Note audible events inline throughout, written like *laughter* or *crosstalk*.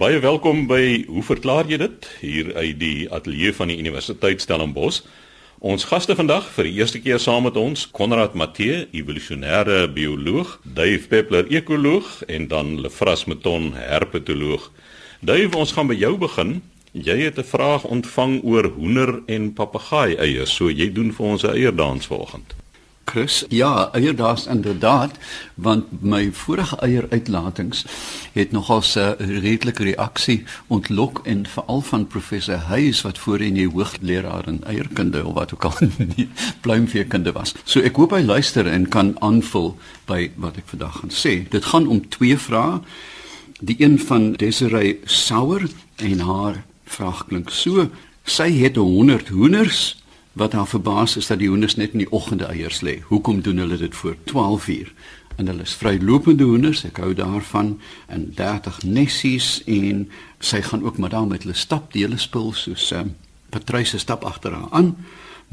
Baie welkom by Hoe verklaar jy dit? Hier uit die ateljee van die Universiteit Stellenbosch. Ons gaste vandag vir die eerste keer saam met ons, Konrad Matthee, evolusionêre bioloog, Dave Peppler, ekoloog en dan Lefras Meton, herpetoloog. Dave, ons gaan by jou begin. Jy het 'n vraag ontvang oor hoender en papegaai eiers, so jy doen vir ons 'n eierdans vanoggend. Chris. Ja, eierdaas inderdaad, want my vorige eieruitlatings het nogal 'n redelike reaksie ontlok en veral van professor Huys wat voorheen die hoogleraar in eierkunde of wat ook al nie pluimveekunde was. So ek hoop hy luister en kan aanvul by wat ek vandag gaan sê. Dit gaan om twee vrae. Die een van Desiree Sauer en haar vraag klink so: Sy het 100 hoenders Wat haar verbaas is dat die hoenders net in die oggende eiers lê. Hoekom doen hulle dit voor 12 uur? En hulle is vrylopende hoenders, ek hou daarvan, en 30 nessies en sy gaan ook maar daar met hulle stap, die hele spul soos um, Patrice stap agter haar aan,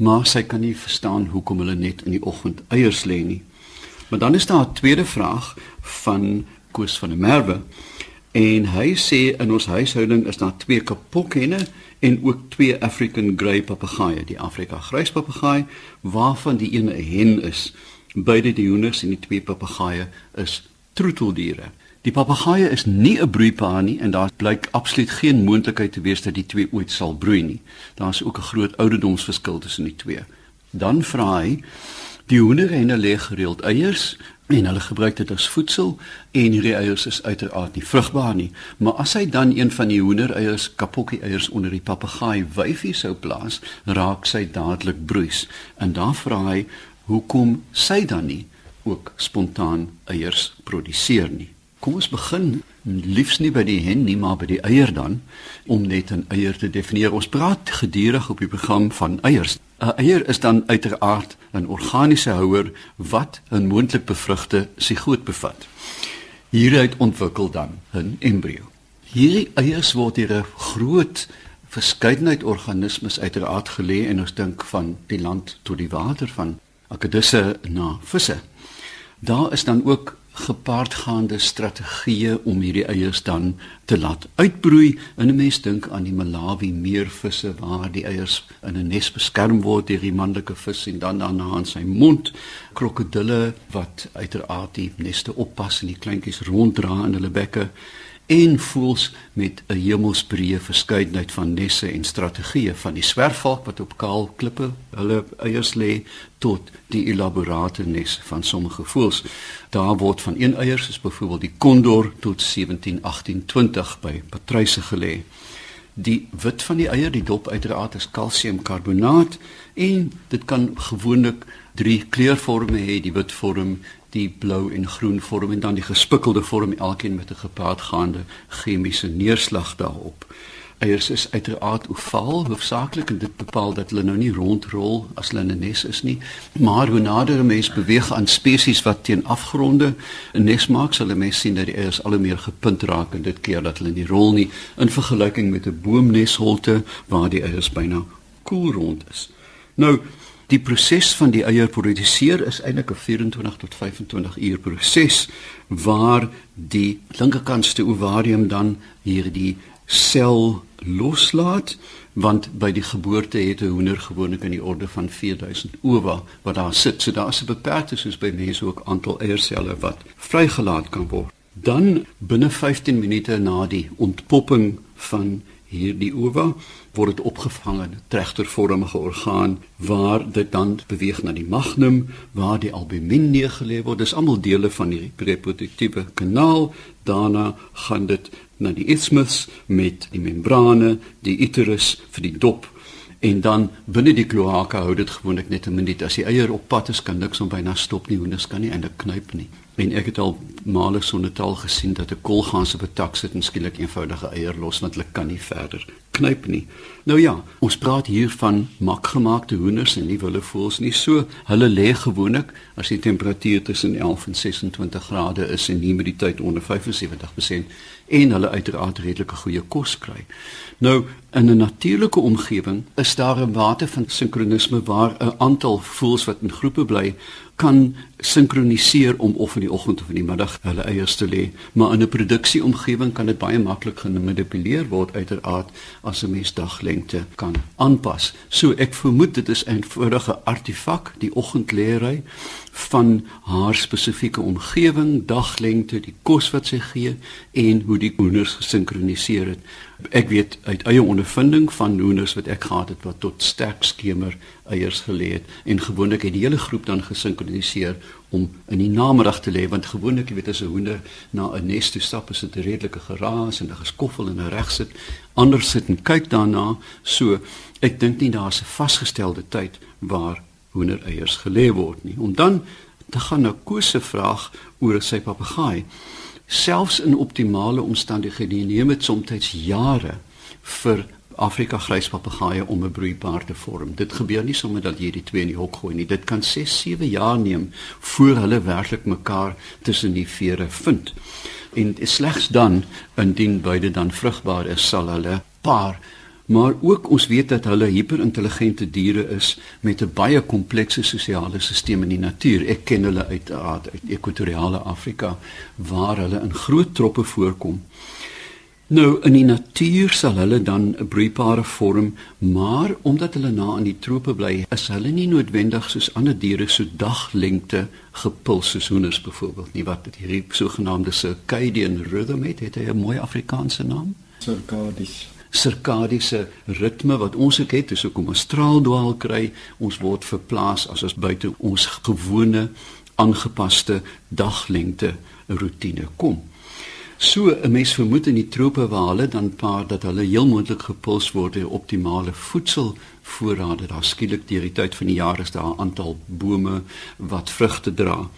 maar sy kan nie verstaan hoekom hulle net in die oggend eiers lê nie. Maar dan is daar 'n tweede vraag van Koos van der Merwe. En hy sê in ons huishouding is daar twee kapokhenne en ook twee African grey papegaaie, die Afrika grys papegaai waarvan die een 'n hen is. Beide die hoenders en die twee papegaaie is troeteldiere. Die papegaaie is nie 'n broeipaar nie en daar blyk absoluut geen moontlikheid te wees dat die twee ooit sal broei nie. Daar's ook 'n groot ouderdomsverskil tussen die twee. Dan vra hy Die hoenderhenne lê gereeld eiers en hulle gebruik dit as voedsel en hierdie eiers is uiteraard nie vrugbaar nie. Maar as hy dan een van die hoendereiers, kapokkie eiers onder die papegaai wyfie sou plaas, raak sy dadelik broeis. En dan vra hy hoekom sy dan nie ook spontaan eiers produseer nie. Kom ons begin liefs nie by die hen nie, maar by die eier dan om net 'n eier te definieer. Ons praat gedurig op die program van eiers. 'n Eier is dan uiteraard 'n organiese houer wat 'n moontlik bevrugte sigoot bevat. Hieruit ontwikkel dan 'n embrio. Hierdie eiers word deur 'n groot verskeidenheid organismes uiteraard gelê en ons dink van die land tot die water van akedisse na visse. Daar is dan ook gepaardgaande strategieë om hierdie eiers dan te laat uitbroei. En 'n mens dink aan die Malawi meervisse waar die eiers in 'n nes beskerm word deur die manlike vis en dan daarna in sy mond krokodille wat uiteraard die neste oppas en die kleintjies ronddra in hulle bekke en voels met 'n hemelsbreë verskeidenheid van nesse en strategieë van die swerfvalk wat op kaal klippe hulle eiers lê tot die elaborate nes van sommige voels. Daar word van een eiers soos byvoorbeeld die kondor tot 17 18 20 by patryse gelê. Die wit van die eier, die dop uiteraard is kalsiumkarbonaat en dit kan gewoonlik drie kleurforme hê, die wit vorm, die blou en groen vorm en dan die gespikkelde vorm elkeen met 'n gepaardgaande chemiese neerslag daarop. Eiers is uiteraard ovaal hoofsaaklik en dit bepaal dat hulle nou nie rondrol as hulle in 'n nes is nie, maar hoe nader 'n mens beweeg aan spesies wat teen afgronde 'n nes maak, sal 'n mens sien dat die eiers al hoe meer gepunt raak en dit keer dat hulle nie rol nie in vergelyking met 'n boomnesholte waar die eiers byna koel rond is. Nou Die proses van die eier produseer is eintlik 'n 24 tot 25 uur proses waar die linkerkantste ovarium dan hierdie sel loslaat want by die geboorte het 'n hoender gewoonlik in die orde van 4000 ova wat daar sit. So daar is 'n beperkte soos by mense ook aantal eierselle wat vrygelaat kan word. Dan binne 15 minute na die ontpopping van hierdie ova word dit opgevang in 'n tregtervormige orgaan waar dit dan beweeg na die magnum waar die albumin neergelê word. Dis almal dele van die reproduktiewe kanaal. Daarna gaan dit na die isthmus met die membrane, die uterus vir die dop en dan binne die kloaka hou dit gewoonlik net 'n minuut. As die eier op pad is, kan niks om byna stop nie. Hoenders kan nie eintlik knyp nie. En ek het al male sonder taal gesien dat 'n kolgaans op 'n tak sit en skielik eenvoudige eier los want hulle kan nie verder knyp nie. Nou ja, ons praat hier van makgemaakte hoenders en nie wille voels nie. So, hulle lê gewoonlik as die temperatuur tussen 11 en 26 grade is en humiditeit onder 75% en hulle uiteraard redelike goeie kos kry. Nou, in 'n natuurlike omgewing is daar 'n mate van sinkronisme waar 'n aantal voels wat in groepe bly kan sinkroniseer om of in die oggend of in die middag hulle eiers te lê. Maar in 'n produksieomgewing kan dit baie maklik gemanipuleer word uiteraard as 'n mens daglengte kan aanpas. So ek vermoed dit is 'n eenvoudige artefak, die oggendleery van haar spesifieke omgewing, daglengte, die kos wat sy gee en hoe die hoenders gesinkroniseer het. Ek weet uit eie ondervinding van hoenders wat ek gehad het wat tot sterk skemer eiers gelê het. En gewoonlik het die hele groep dan gesinkroniseer om in die namiddag te lê want gewoonlik jy weet as 'n hoender na 'n nes toe stap is dit 'n redelike geraas en 'n geskoffel en 'n reg sit ander sit en kyk daarna. So ek dink nie daar's 'n vasgestelde tyd waar hoender eiers gelê word nie. Om dan te gaan na Koos se vraag oor sy papegaai selfs in optimale omstandighede neem dit soms jare vir Afrika gryspapegaaie om 'n broeipaar te vorm. Dit gebeur nie sommer dat jy die twee in die hok gooi nie. Dit kan 6, 7 jaar neem voor hulle werklik mekaar tussen die vere vind. En slegs dan indien beide dan vrugbaar is, sal hulle paar maar ook ons weet dat hulle hiperintelligente diere is met 'n baie komplekse sosiale stelsel in die natuur. Ek ken hulle uit uit ekwatoriale Afrika waar hulle in groot troppe voorkom. Nou in die natuur sal hulle dan 'n broeipare vorm, maar omdat hulle na in die trope bly, is hulle nie noodwendig soos ander diere so daglengte gepuls soos hoenders byvoorbeeld nie wat hierdie sogenaamde circadian rhythm het, het hy 'n mooi Afrikaanse naam? Circadies sirkadiese ritme wat ons ook het, dis hoekom ons straaldwaal kry, ons word verplaas as ons buite ons gewone aangepaste daglengte roetine kom. So 'n mens vermoed in die trope waar hulle dan paar dat hulle heel moontlik gepuls word deur optimale voedselvoorrade. Daar skielik deur die tyd van die jaar is daar 'n aantal bome wat vrugte dra.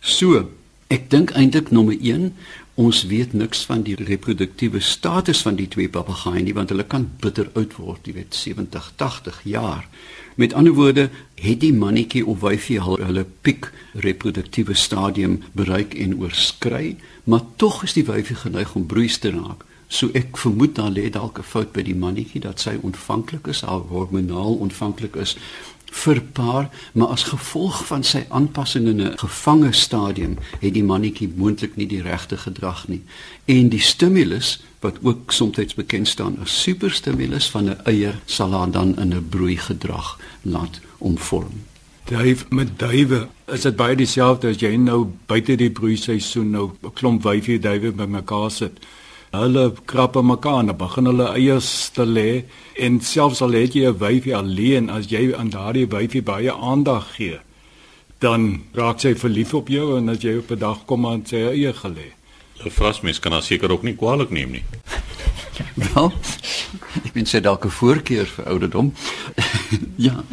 So, ek dink eintlik nommer 1 Ons weet niks van die reproduktiewe status van die twee papegaaie nie want hulle kan bitter oud word, jy weet 70, 80 jaar. Met ander woorde, het die mannetjie of wyfie al hulle piek reproduktiewe stadium bereik en oorskry, maar tog is die wyfie geneig om broeis te raak. So ek vermoed daar lê dalk 'n fout by die mannetjie dat sy ontvanklik is, haar hormonaal ontvanklik is vir paar, maar as gevolg van sy aanpassing in 'n gevange stadium het die mannetjie moontlik nie die regte gedrag nie. En die stimulus wat ook soms bekend staan as superstimulus van 'n eier sal haar dan in 'n broei gedrag laat omvorm. Duif met duwe is dit baie dieselfde as jy nou buite die broeiseisoen nou 'n klomp wyfie duwe bymekaar sit. Hulle krap mekaar en begin hulle eiers te lê en selfs al het jy 'n wyfie alleen as jy aan daardie wyfie baie aandag gee, dan raak sy verlief op jou en as jy op 'n dag kom aan sy eie gelê. 'n Vrasmens kan seker ook nie kwaliek neem nie. *laughs* Wel, ek bin sê dalk 'n voorkeur vir ouderdom. *laughs* ja.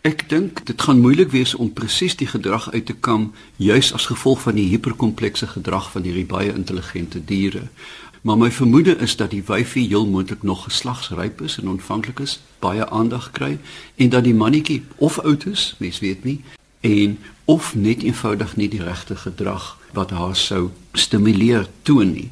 Ek dink dit gaan moeilik wees om presies die gedrag uit te kam juis as gevolg van die hiperkomplekse gedrag van hierdie baie intelligente diere. Maar my vermoede is dat die wyfie heel moontlik nog geslagsryp is en ontvanklik is, baie aandag kry en dat die mannetjie of oud is, mens weet nie, en of net eenvoudig nie die regte gedrag wat haar sou stimuleer toon nie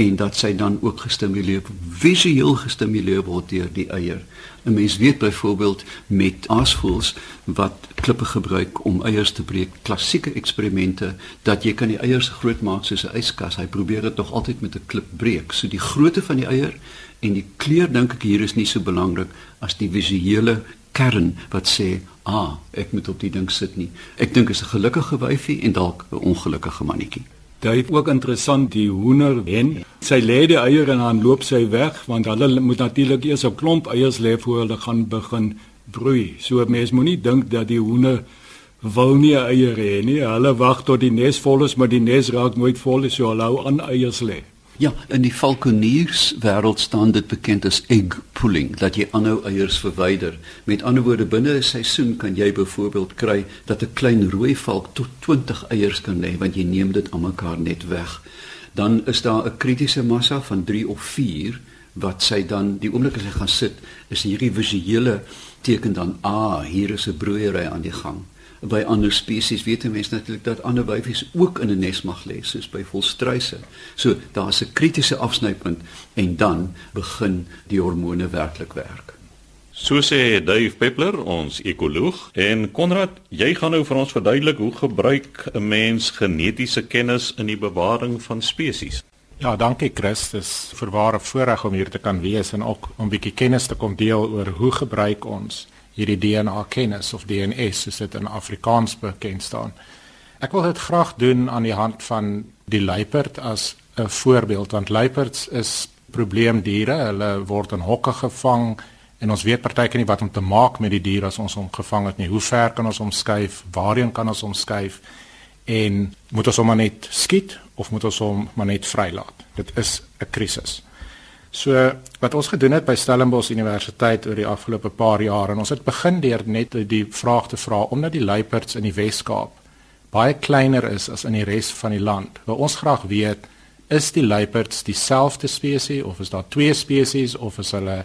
en dat sy dan ook gestimuleer visueel gestimuleer word deur die eier. 'n Mens weet byvoorbeeld met aasvoëls wat klippe gebruik om eiers te breek, klassieke eksperimente dat jy kan die eiers groot maak soos 'n yskas. Hy probeer dit tog altyd met 'n klip breek. So die grootte van die eier en die kleur dink ek hier is nie so belangrik as die visuele kern wat sê, "Ah, ek moet op die ding sit nie." Ek dink is 'n gelukkige wyfie en dalk 'n ongelukkige mannetjie. Dit is ook interessant die hoender hen. Sy lê die eier en dan loop sy weg want hulle moet natuurlik eers 'n klomp eiers lê voor hulle gaan begin broei. So mense moenie dink dat die hoender wil nie eier hê nie. Hulle wag tot die nes vol is, maar die nes raak nooit vol nie, so hulle hou aan eiers lê. Ja, in die valkoniers wêreld staan dit bekend as egg pulling, dat jy aanhou eiers verwyder. Met ander woorde, binne 'n seisoen kan jy byvoorbeeld kry dat 'n klein rooi valk tot 20 eiers kan lê want jy neem dit almekaar net weg. Dan is daar 'n kritiese massa van 3 of 4 wat sy dan die oomblik as hy gaan sit, is hierdie visuele teken dan ah, hier is 'n broeiery aan die gang by ander spesies weet mense natuurlik dat ander wyfies ook in 'n nes mag lê soos by volstruise. So daar's 'n kritiese afsnypunt en dan begin die hormone werklik werk. So sê Dave Peppler, ons ekoloog, en Konrad, jy gaan nou vir ons verduidelik hoe gebruik 'n mens genetiese kennis in die bewaring van spesies. Ja, dankie Chris. Dis verware voorreg om hier te kan wees en ook om 'n bietjie kennis te kom deel oor hoe gebruik ons hierdie DNA kennis of DNS soos dit in Afrikaans bekend staan. Ek wil dit graag doen aan die hand van die luiperd as 'n voorbeeld want luiperds is probleemdiere. Hulle word in hokke gevang en ons weet partykeer nie wat om te maak met die dier as ons hom gevang het nie. Hoe ver kan ons hom skuif? Waarheen kan ons hom skuif? En moet ons hom net skiet of moet ons hom maar net vrylaat? Dit is 'n krisis. So wat ons gedoen het by Stellenbosch Universiteit oor die afgelope paar jaar en ons het begin deur net die vraag te vra omdat die luiperds in die Wes-Kaap baie kleiner is as in die res van die land. Wil ons graag weet is die luiperds dieselfde spesies of is daar twee spesies of is hulle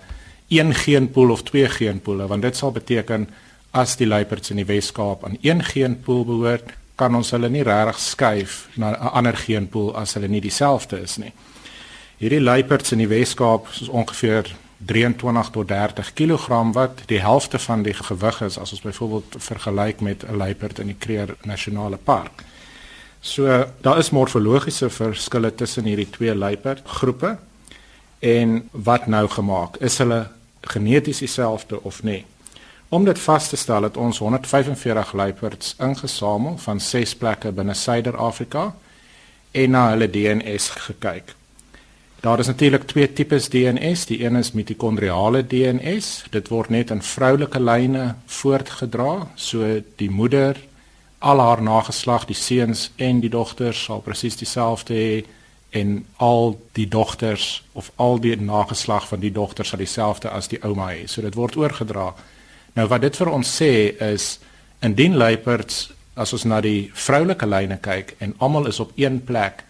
een geenpool of twee geenpoole want dit sal beteken as die luiperds in die Wes-Kaap aan een geenpool behoort kan ons hulle nie regtig skuif na 'n ander geenpool as hulle nie dieselfde is nie. Hierdie luiperds in die Weskaap is ongeveer 23 tot 30 kg wat die helfte van die gewig is as ons byvoorbeeld vergelyk met 'n luiperd in die Kruger Nasionale Park. So daar is morfologiese verskille tussen hierdie twee luiperdgroepe en wat nou gemaak is hulle geneties dieselfde of nie? Om dit vas te stel het ons 145 luiperds ingesamel van 6 plekke binne Suider-Afrika en na hulle DNS gekyk. Daar is natuurlik twee tipes DNS. Die een is mitokondriale DNS. Dit word net in vroulike lyne voortgedra, so die moeder al haar nageslag, die seuns en die dogters sal presies dieselfde hê en al die dogters of al die nageslag van die dogters sal dieselfde as die ouma hê. So dit word oorgedra Nou wat dit vir ons sê is indien luiperds as ons na die vroulike lyne kyk en almal is op een plek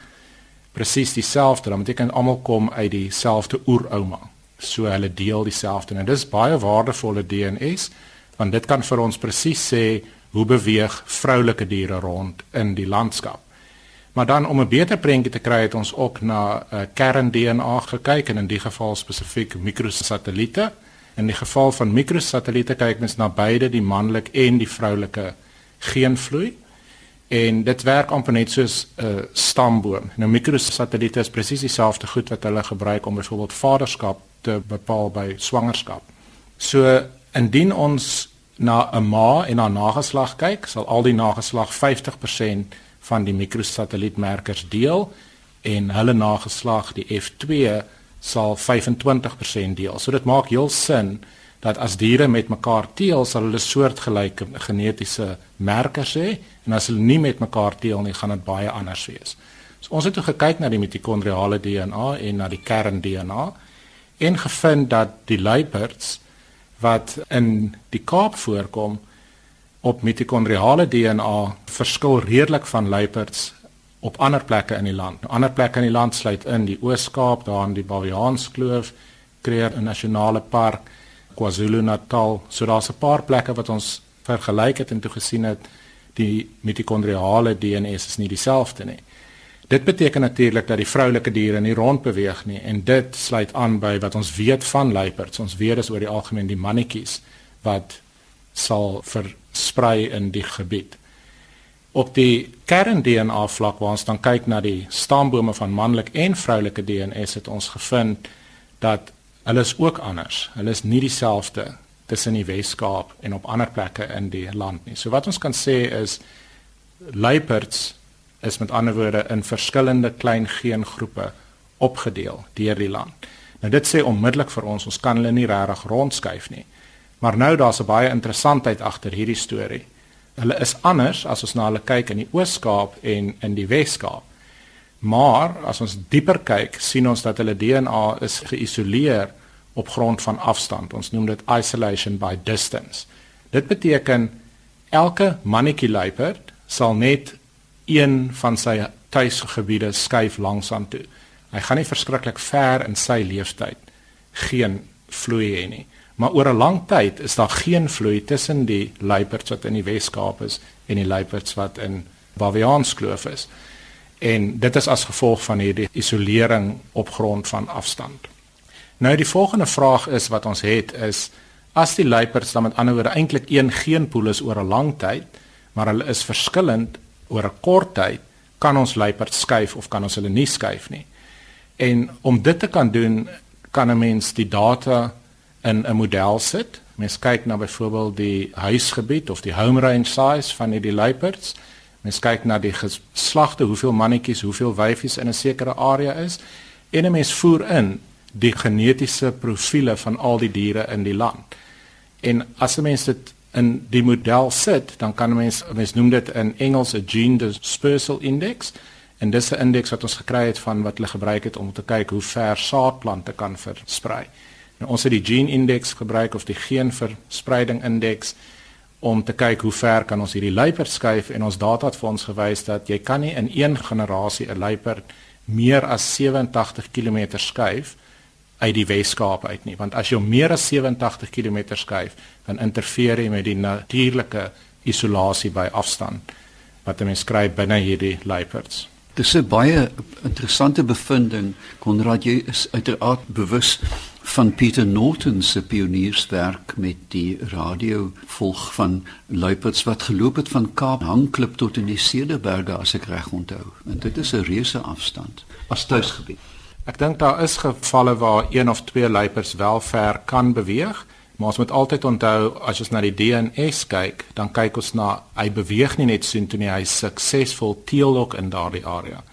presies dieselfde, dan beteken almal kom uit dieselfde oerouma. So hulle deel dieselfde en dit is baie waardevolle DNS want dit kan vir ons presies sê hoe beweeg vroulike diere rond in die landskap. Maar dan om 'n beter prentjie te kry het ons ook na uh, eh, kern DNA gekyk en in die geval spesifiek mikrosatelliete. In die geval van mikrosatelliete kyk mens na beide die manlike en die vroulike geenvloei en dit werk amper net soos 'n uh, stamboom. Nou mikrosatelliete is presies dieselfde goed wat hulle gebruik om byvoorbeeld vaderskap te bepaal by swangerskap. So indien ons na 'n ma en haar nageslag kyk, sal al die nageslag 50% van die mikrosatellietmerkers deel en hulle nageslag die F2 sal 25% deel. So dit maak heel sin dat as diere met mekaar teel, sal hulle soortgelyke genetiese merkers hê en as hulle nie met mekaar teel nie, gaan dit baie anders wees. So ons het gekyk na die mitokondriale DNA en na die kern DNA en gevind dat die luiperds wat in die Kaap voorkom op mitokondriale DNA verskil redelik van luiperds op ander plekke in die land. Nou, ander plekke in die land sluit in die Oos-Kaap, daar in die Baviaanskloof, Kruger Nasionale Park, KwaZulu-Natal. So daar's 'n paar plekke wat ons vergelyk het en toe gesien het die mitokondriale DNS is nie dieselfde nie. Dit beteken natuurlik dat die vroulike diere nie rondbeweeg nie en dit sluit aan by wat ons weet van luiperds. Ons weet is oor die algemeen die mannetjies wat sal versprei in die gebied op die kern DNA vlak waar ons dan kyk na die stambome van manlike en vroulike DNA het ons gevind dat hulle is ook anders. Hulle is nie dieselfde tussen die Wes-Kaap en op ander plekke in die land nie. So wat ons kan sê is luiperds is met ander woorde in verskillende klein geengroepe opgedeel deur die land. Nou dit sê onmiddellik vir ons ons kan hulle nie regtig rondskuif nie. Maar nou daar's 'n baie interessantheid agter hierdie storie hulle is anders as ons na hulle kyk in die Oos-Kaap en in die Wes-Kaap. Maar as ons dieper kyk, sien ons dat hulle DNA is geïsoleer op grond van afstand. Ons noem dit isolation by distance. Dit beteken elke mannetjie luiperd sal net een van sy tuisgebiede skuif langsaan toe. Hy gaan nie verskriklik ver in sy lewensyd geen vloei hê nie. Maar oor 'n lang tyd is daar geen vloei tussen die luiperds wat in die Wes-Kaap is en die luiperds wat in Baviaanskloof is. En dit is as gevolg van hierdie isolering op grond van afstand. Nou die volgende vraag is wat ons het is As die luiperds dan met ander woorde eintlik een geenpool is oor 'n lang tyd, maar hulle is verskillend oor 'n kort tyd, kan ons luiperds skuif of kan ons hulle nie skuif nie. En om dit te kan doen, kan 'n mens die data in 'n model sit. Mens kyk na byvoorbeeld die huisgebied of die home range size van hierdie luiperds. Mens kyk na die geslagte, hoeveel mannetjies, hoeveel wyfies in 'n sekere area is en 'n mens voer in die genetiese profile van al die diere in die land. En as 'n mens dit in die model sit, dan kan 'n mens mens noem dit in Engels 'n gene dispersal index en dis 'n indeks wat ons gekry het van wat hulle gebruik het om te kyk hoe ver saadplante kan versprei. Nou ons het die gene index gebruik of die geenverspreiding indeks om te kyk hoe ver kan ons hierdie luiperd skuif en ons data het vir ons gewys dat jy kan nie in een generasie 'n luiperd meer as 87 km skuif uit die Weskaap uit nie. Want as jy meer as 87 km skuif dan interfereer jy met die natuurlike isolasie by afstand wat jy skryf binne hierdie luiperds. Dis 'n baie interessante bevinding Konrad. Jy is uiteraard bewus van Pieter Norton se pionierswerk met die radio volg van luiperds wat geloop het van Kaap Hangklip tot in die Cederberge as ek reg onthou en dit is 'n reuse afstand as tuisgebied Ek dink daar is gevalle waar een of twee luiperds wel ver kan beweeg, maar ons moet altyd onthou as ons na die DNS kyk, dan kyk ons na hy beweeg nie net sien toe nie, hy suksesvol teelok in daardie area.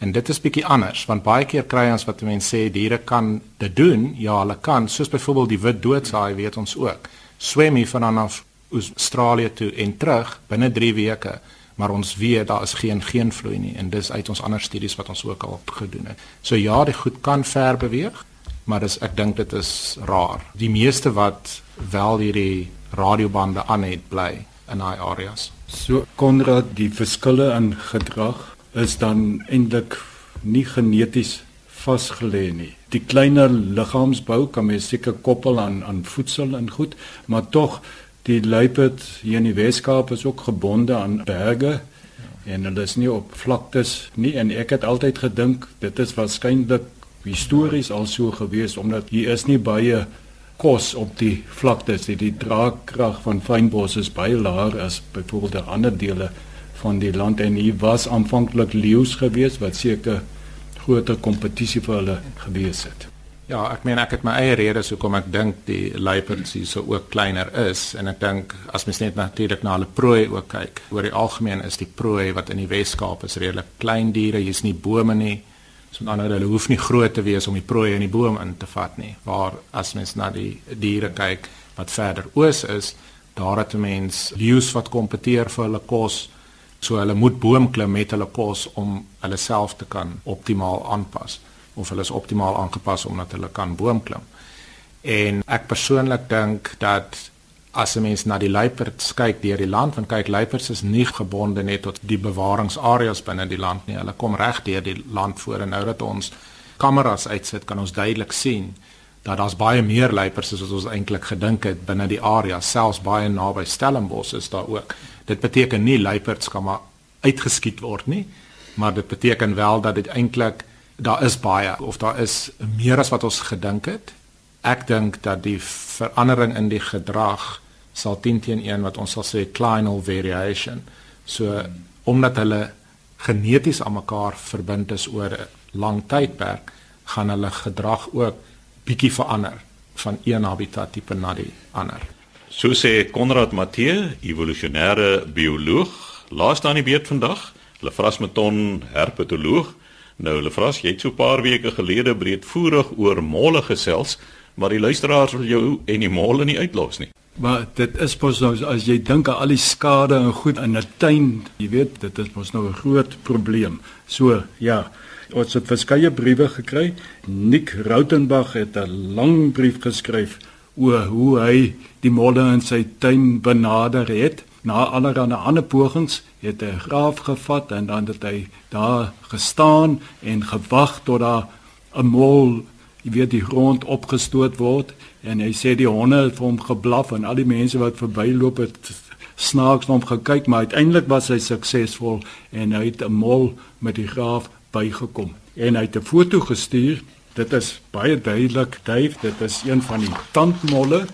En dit is bietjie anders want baie keer kry ons wat mense sê diere kan dit doen, ja, hulle kan, soos byvoorbeeld die wit doodsaai weet ons ook. Swem hier vanaf Australië toe en terug binne 3 weke maar ons weet daar is geen geen vloei nie en dis uit ons ander studies wat ons ook al gedoen het. So ja, die goed kan ver beweeg, maar dis ek dink dit is raar. Die meeste wat wel hierdie radiobande aan het bly in daai areas. So Konrad, die verskille in gedrag is dan eintlik nie geneties vasgelê nie. Die kleiner liggaamsbou kan mens seker koppel aan aan voedsel en goed, maar tog Die luiperd hier in die Weskaap is ook gebonde aan berge en hulle is nie op vlaktes nie en ek het altyd gedink dit is waarskynlik histories al so gewees omdat hier is nie baie kos op die vlaktes die, die draagkrag van fynbos is baie laer as byvoorbeeld ander dele van die land en hier was aanvanklik leeu's gewees wat seker groter kompetisie vir hulle gewees het Ja, ek meen ek het my eie redes hoekom ek dink die luiperds hier so ook kleiner is en ek dink as mens net natuurlik na hulle prooi ook kyk, oor die algemeen is die prooi wat in die Wes-Kaap is redelik klein diere, hier's nie bome nie. So dan hulle hoef nie groot te wees om die prooi in die boom in te vat nie. Waar as mens na die diere kyk wat verder oos is, daar het mense leeu's wat kompeteer vir hulle kos. So hulle moet boom klim met hulle kos om hulle self te kan optimaal aanpas of hulle is optimaal aangepas omdat hulle kan boom klim. En ek persoonlik dink dat as 'n mens na die luiperds kyk deur die land, want kyk luiperds is nie gebonde net tot die bewaringsareas binne die land nie. Hulle kom reg deur die land voor en nou dat ons kameras uitsit, kan ons duidelik sien dat daar's baie meer luiperds as wat ons eintlik gedink het binne die area, selfs baie naby Stellenbosch is daar ook. Dit beteken nie luiperds kan maar uitgeskiet word nie, maar dit beteken wel dat dit eintlik daar is baie of daar is meer as wat ons gedink het. Ek dink dat die verandering in die gedrag sal 10 teen 1 wat ons sal sê clinal variation. So omdat hulle geneties aan mekaar verbind is oor 'n lang tydperk, gaan hulle gedrag ook bietjie verander van een habitat tipe na die ander. So sê Konrad Matthee, evolusionêre bioloog, laaste aan die beurt vandag, Lefrasmeton herpetoloog Nou Lefras, jy het so 'n paar weke gelede breedvoerig oor molle gesels, maar die luisteraars wil jou en die molle nie uitlos nie. Maar dit is mos nou as jy dink aan al die skade en goed in 'n tuin, jy weet, dit is mos nou 'n groot probleem. So, ja, ons het verskeie briewe gekry. Nick Rautenbach het 'n lang brief geskryf oor hoe hy die molle in sy tuin benader het. Na allerlei ander pogings het hy graaf gevat en dan het hy daar gestaan en gewag tot daar 'n mol weer die grond opgestoot word. En hy sê die honde het vir hom geblaf en al die mense wat verbyloop het snaaks na hom gekyk maar uiteindelik was hy suksesvol en hy het 'n mol met die graaf bygekom. En hy het 'n foto gestuur dit is baie duidelik Dave dit is een van die tandmolle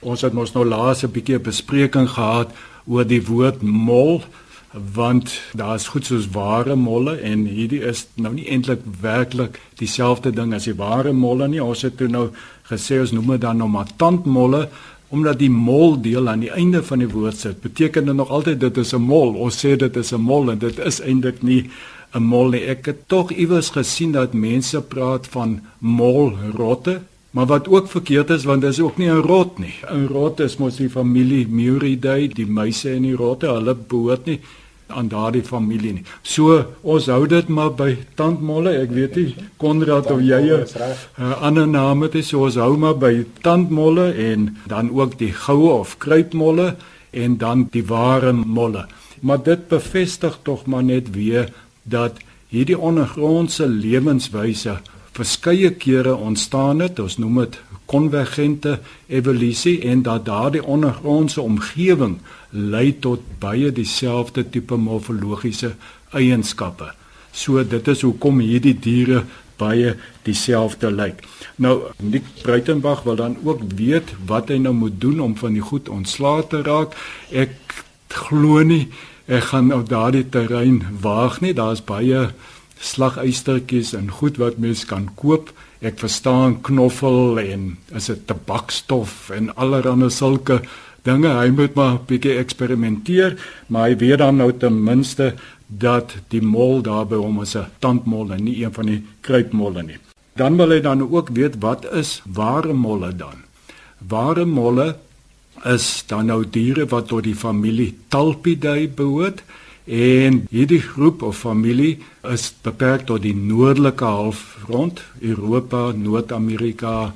Ons het mos nou laas 'n bietjie 'n bespreking gehad oor die woord mol want daar is goed soos ware molle en hierdie is nou nie eintlik werklik dieselfde ding as die ware molle nie. Ons het toe nou gesê ons noem dit dan nou maar tandmolle omdat die mol deel aan die einde van die woord sit. Beteken dit nog altyd dit is 'n mol? Ons sê dit is 'n mol en dit is eintlik nie 'n mol nie. Ek het tog iewers gesien dat mense praat van molrotte Maar wat ook verkeerd is want dit is ook nie 'n rot nie. 'n Rot is mos die familie Muridae, die muise en die rotte, hulle behoort nie aan daardie familie nie. So ons hou dit maar by tandmolle. Ek weet nie Konrad of jy 'n uh, ander naam het, so ons hou maar by tandmolle en dan ook die goue of kruipmolle en dan die ware molle. Maar dit bevestig tog maar net weer dat hierdie ondergrondse lewenswyse verskeie kere ontstaan het. Ons noem dit konvergente evolusie en dat daardie ondergrondse omgewing lei tot baie dieselfde tipe morfologiese eienskappe. So dit is hoekom hierdie diere baie dieselfde lyk. Nou Nick Breitenberg wil dan ook weet wat hy nou moet doen om van die goed ontslae te raak. Ek glo nie ek gaan op daardie terrein waag nie. Daar's baie slaguistertjies en goed wat mens kan koop. Ek verstaan knoffel en is dit tabakstof en allerlei sulke dinge. Hy moet maar 'n bietjie eksperimenteer, maar hy weet dan nou ten minste dat die mol daar by hom is 'n tandmol en nie een van die kruipmolle nie. Dan wil hy dan ook weet wat is ware molle dan? Ware molle is dan nou diere wat tot die familie Talpidae behoort en hierdie groep of familie is beperk tot die noordelike halfrond, Europa, Noord-Amerika,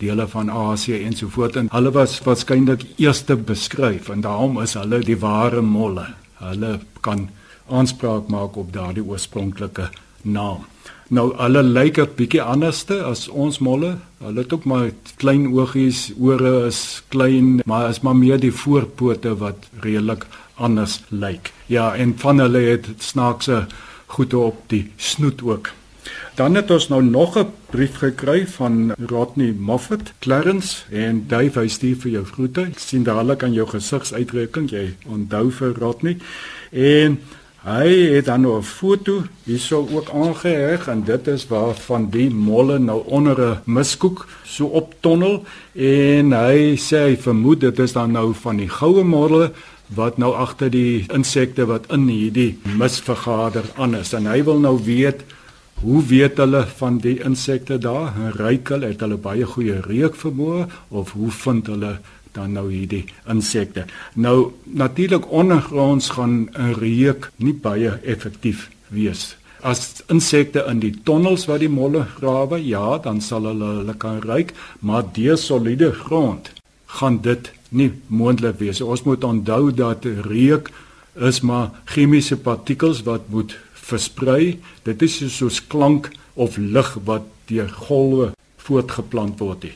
dele van Asië en so voort en hulle was waarskynlik eerste beskryf en daarom is hulle die ware molle. Hulle kan aanspraak maak op daardie oorspronklike naam. Nou hulle lyk 'n bietjie anderste as ons molle. Hulle het ook maar klein oogies, ore is klein, maar is maar meer die voorpote wat redelik anders lyk. Ja, en van hulle het snaakse goede op die snoet ook. Dan het ons nou nog 'n brief gekry van Rodney Moffat, Clarence en Dave hy stuur vir jou groete. Ek sien dadelik aan jou gesigsuitdrukking jy onthou vir Rodney. En hy het dan nou 'n foto hierso ook aangeheg en dit is waar van die molle nou onder 'n miskoek so optonnel en hy sê hy vermoed dit is dan nou van die goue molle wat nou agter die insekte wat in hierdie mis vergader aan is en hy wil nou weet Hoe weet hulle van die insekte daar? Ryk hulle het hulle baie goeie reukvermoë of hoe vind hulle dan nou hierdie insekte? Nou natuurlik ondergronds gaan 'n reuk nie baie effektief wees. As insekte in die tonnels wat die molle grawe, ja, dan sal hulle hulle kan ryk, maar deur soliede grond gaan dit nie moontlik wees. Ons moet onthou dat reuk is maar chemiese partikels wat moet versprei. Dit is soos klank of lig wat deur golwe voortgeplant word.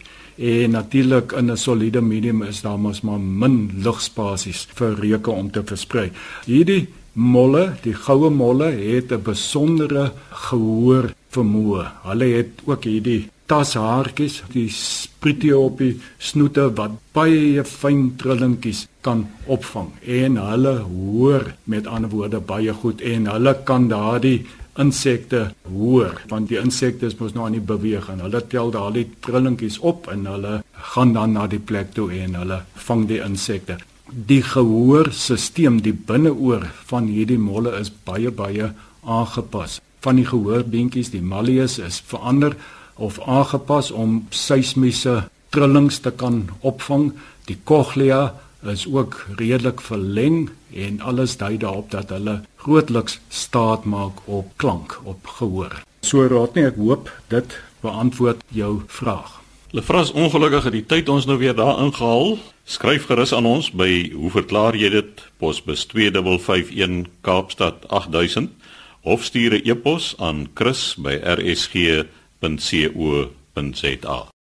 En natuurlik in 'n soliede medium is daar mos maar min lugspasies vir reuke om te versprei. Hierdie molle, die goue molle het 'n besondere gehoor vermoë. Hulle het ook hierdie tashaartjies, die spritie op die snoete wat baie fyn trillingkies kan opvang en hulle hoor met ander woorde baie goed en hulle kan daardie insekte hoor want die insekte is mos nou aan die beweeg en hulle tel daardie trillingkies op en hulle gaan dan na die plek toe en hulle vang die insekte. Die gehoorstelsel die binneoor van hierdie molle is baie baie aangepas. Van die gehoorbeentjies die malleus is verander of aangepas om seismiese trillings te kan opvang. Die cochlea is ook redelik verleng en alles dui daarop dat hulle grootliks staat maak op klank, op gehoor. So raad nie ek hoop dit beantwoord jou vraag. Lefras ongelukkig het die tyd ons nou weer daar ingehaal. Skryf gerus aan ons by hoe verklaar jy dit? Posbus 2551 Kaapstad 8000 of stuur 'n e-pos aan chris@rsg.co.za.